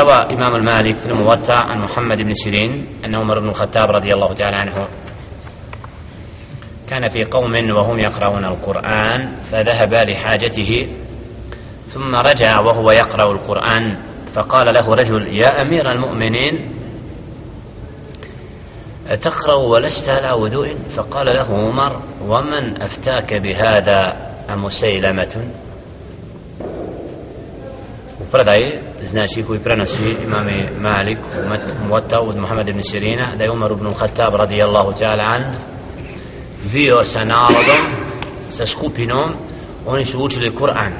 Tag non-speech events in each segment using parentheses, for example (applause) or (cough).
روى إمام المالك في الموطأ عن محمد بن سيرين أن عمر بن الخطاب رضي الله تعالى عنه كان في قوم وهم يقرؤون القرآن فذهب لحاجته ثم رجع وهو يقرأ القرآن فقال له رجل يا أمير المؤمنين تقرأ ولست على وضوء؟ فقال له عمر ومن أفتاك بهذا أمسيلمة؟ Predaje, znači koji prenosi imame Malik u Muwatta od Muhammed ibn Sirina, da je Umar ibn Khattab radijallahu ta'ala an bio sa narodom, sa skupinom, oni su učili Kur'an.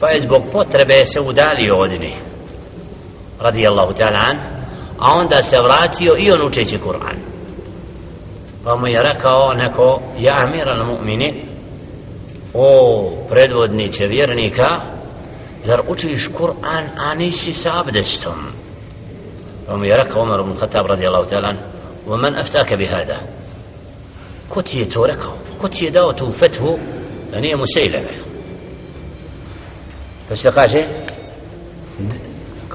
Pa je zbog potrebe se udalio od njih, radijallahu ta'ala an, a onda se vratio i on učeći Kur'an. Pa mu je rekao neko, ja amiran mu'mini, o predvodniče vjernika, zar učiš Kur'an, a nisi sa abdestom? Pa mu je rekao Umar ibn Khattab radijallahu ta'ala, ومن أفتاك بهذا ko ti je to rekao ko ti je dao tu fetvu da nije Musejleme to se kaže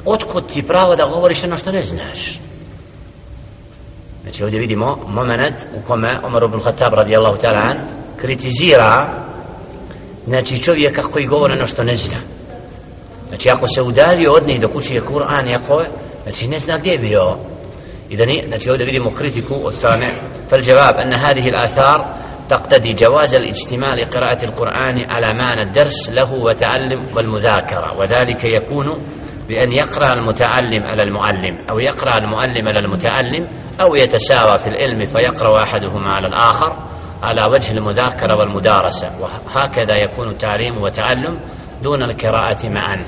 otkud ti pravo da govoriš ono što ne znaš znači ovdje vidimo moment u kome Umar ibn Khattab radijallahu ta'ala an kritizira znači čovjeka koji govori ono što ne zna znači ako se udalio od njih dok uči je Kur'an jako je znači ne zna gdje je bio. Znači ovdje vidimo kritiku od strane فالجواب أن هذه الآثار تقتدي جواز الاجتماع لقراءة القرآن على معنى الدرس له وتعلم والمذاكرة وذلك يكون بأن يقرأ المتعلم على المعلم أو يقرأ المعلم على المتعلم أو يتساوى في العلم فيقرأ أحدهما على الآخر على وجه المذاكرة والمدارسة وهكذا يكون التعليم وتعلم دون القراءة معا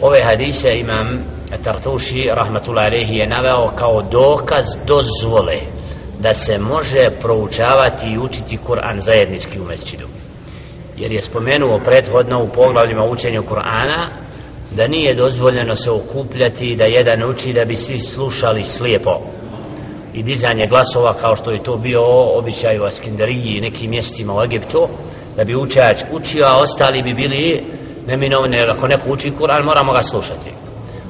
ove hadise imam Tartuši rahmatullahi alejhi je naveo kao dokaz dozvole da se može proučavati i učiti Kur'an zajednički u mesčidu. Jer je spomenuo prethodno u poglavljima učenju Kur'ana da nije dozvoljeno se okupljati da jedan uči da bi svi slušali slijepo i dizanje glasova kao što je to bio običaj u Askenderiji i nekim mjestima u Egiptu da bi učač učio, a ostali bi bili neminovne, jer ako neko uči Kur'an, moramo ga slušati.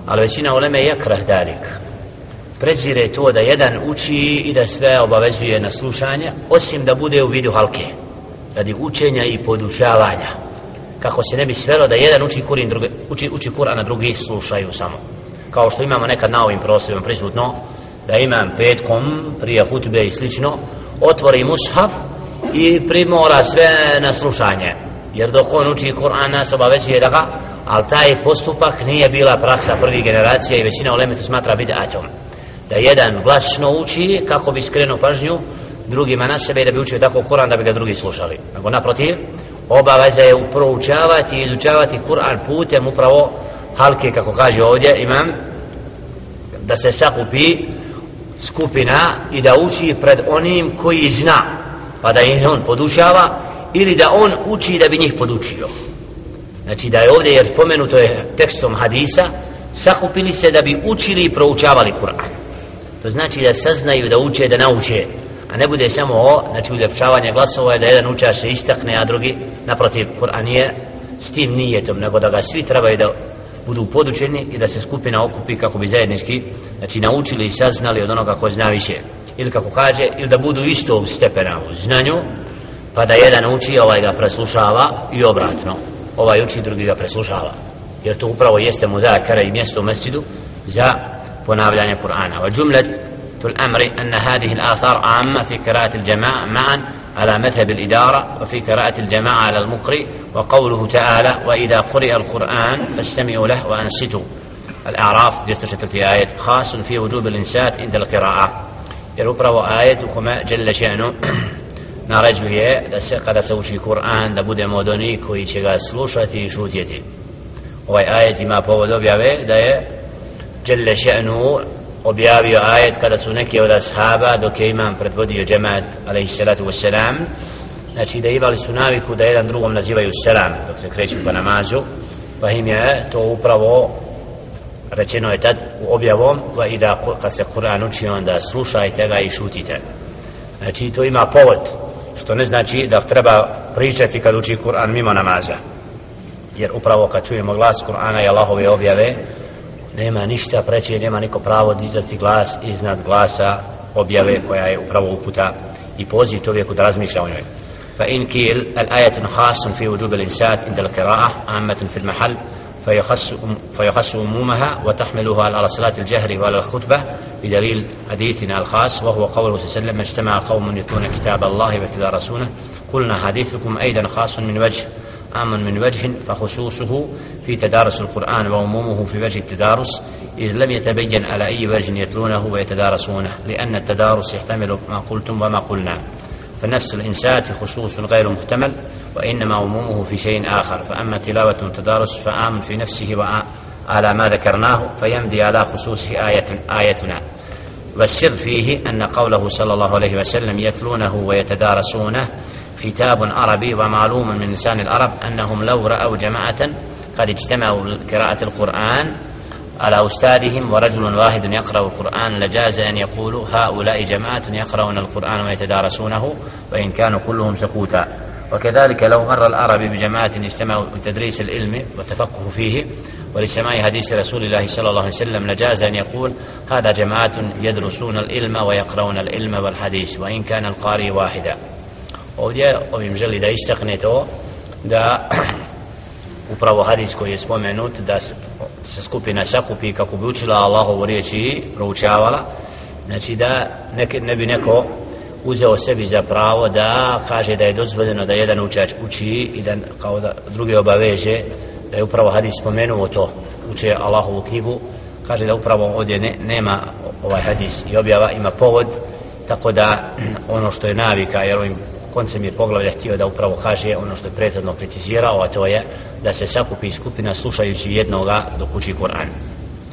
Ali većina uleme je krah dalik. Prezire to da jedan uči i da sve obavezuje na slušanje, osim da bude u vidu halke, radi učenja i podučavanja. Kako se ne bi svelo da jedan uči Kur'an, drugi, uči, uči Kur'an, a drugi slušaju samo. Kao što imamo nekad na ovim prostorima prisutno, da imam petkom prije hutbe i slično, otvori mushaf i primora sve na slušanje jer dok on uči Kur'an nas obavezuje da ga ali taj postupak nije bila praksa prvih generacija i većina uleme to smatra bid'atom. Da jedan glasno uči kako bi skrenuo pažnju drugima na sebe da bi učio tako Kur'an da bi ga drugi slušali. Nego naprotiv obaveza je proučavati i izučavati Kur'an putem upravo halke kako kaže ovdje imam da se sakupi skupina i da uči pred onim koji zna pa da ih on podučava ili da on uči da bi njih podučio. Znači da je ovdje jer spomenuto je tekstom hadisa sakupili se da bi učili i proučavali Kur'an. To znači da saznaju da uče da nauče a ne bude samo o znači uljepšavanje glasova je da jedan učaš se istakne a drugi naprotiv Kur'an je s tim nijetom nego da ga svi trebaju da budu podučeni i da se skupina okupi kako bi zajednički znači naučili i saznali od onoga ko zna više. Ili kako kaže ili da budu isto stepena u znanju pa da jedan uči, ovaj ga preslušava i obratno, ovaj uči, drugi ga preslušava. Jer to upravo jeste mudakara i mjesto u mesjidu za ponavljanje Kur'ana. Wa džumlet tul amri anna hadih al-athar amma fi kiraat il-jama'a ma'an على مذهب الإدارة وفي قراءة الجماعة على المقرئ وقوله تعالى وإذا قرئ القرآن فاستمعوا له وأنصتوا الأعراف 203 آية خاص في وجوب الإنسات عند القراءة يربر آية كما جل شأنه naređuje da se kada se uči Kur'an da budemo od onih koji će ga slušati i šutjeti. Ovaj ajet ima povod objave da je Jelle še'nu objavio ajet kada su neki od ashaba dok je imam predvodio džemat alaihi salatu wassalam znači da imali su naviku da jedan drugom nazivaju selam dok se kreću po namazu pa im je to upravo rečeno je tad u objavom va i da kad se Kur'an uči onda slušajte ga i šutite. Znači to ima povod što ne znači da treba pričati kad uči Kur'an mimo namaza jer upravo kad čujemo glas Kur'ana i Allahove objave nema ništa preče, nema niko pravo dizati glas iznad glasa objave koja je upravo uputa i poziv čovjeku da razmišlja o njoj. فإن كيل الآية خاص في وجوب الإنسات عند القراءة عامة في المحل فيخص فيخص عمومها وتحملها على صلاة الجهر وعلى الخطبة بدليل حديثنا الخاص وهو قوله صلى الله عليه وسلم اجتمع قوم يتلون كتاب الله ويتدارسونه قلنا حديثكم أيضا خاص من وجه عام من وجه فخصوصه في تدارس القرآن وعمومه في وجه التدارس إذ لم يتبين على أي وجه يتلونه ويتدارسونه لأن التدارس يحتمل ما قلتم وما قلنا. فنفس الإنسات خصوص غير محتمل وإنما عمومه في شيء آخر. فأما تلاوة التدارس فآمن في نفسه وعلى ما ذكرناه فيمضي على خصوص آية آيتنا. والسر فيه أن قوله صلى الله عليه وسلم يتلونه ويتدارسونه كتاب عربي ومعلوم من لسان العرب أنهم لو رأوا جماعة قد اجتمعوا لقراءة القرآن على أستاذهم ورجل واحد يقرأ القرآن لجاز أن يقولوا هؤلاء جماعة يقرؤون القرآن ويتدارسونه وإن كانوا كلهم سكوتا وكذلك لو مر العرب بجماعة اجتمعوا لتدريس العلم والتفقه فيه ولسماع حديث رسول الله صلى الله عليه وسلم لجاز أن يقول هذا جماعة يدرسون العلم ويقرؤون العلم والحديث وإن كان القارئ واحدا ovdje ovim želi da istakne to da (clears throat) upravo hadis koji je spomenut da se skupina sakupi kako bi učila Allahovu riječ i proučavala znači da neke, ne bi neko uzeo sebi za pravo da kaže da je dozvoljeno da jedan učač uči i da kao da drugi obaveže da je upravo hadis spomenuo to uče Allahovu knjigu kaže da upravo ovdje ne, nema ovaj hadis i objava ima povod tako da ono što je navika jer ovim koncem je poglavlja htio da upravo kaže ono što je prethodno precizirao, a to je da se sakupi skupina slušajući jednoga dok uči Kur'an.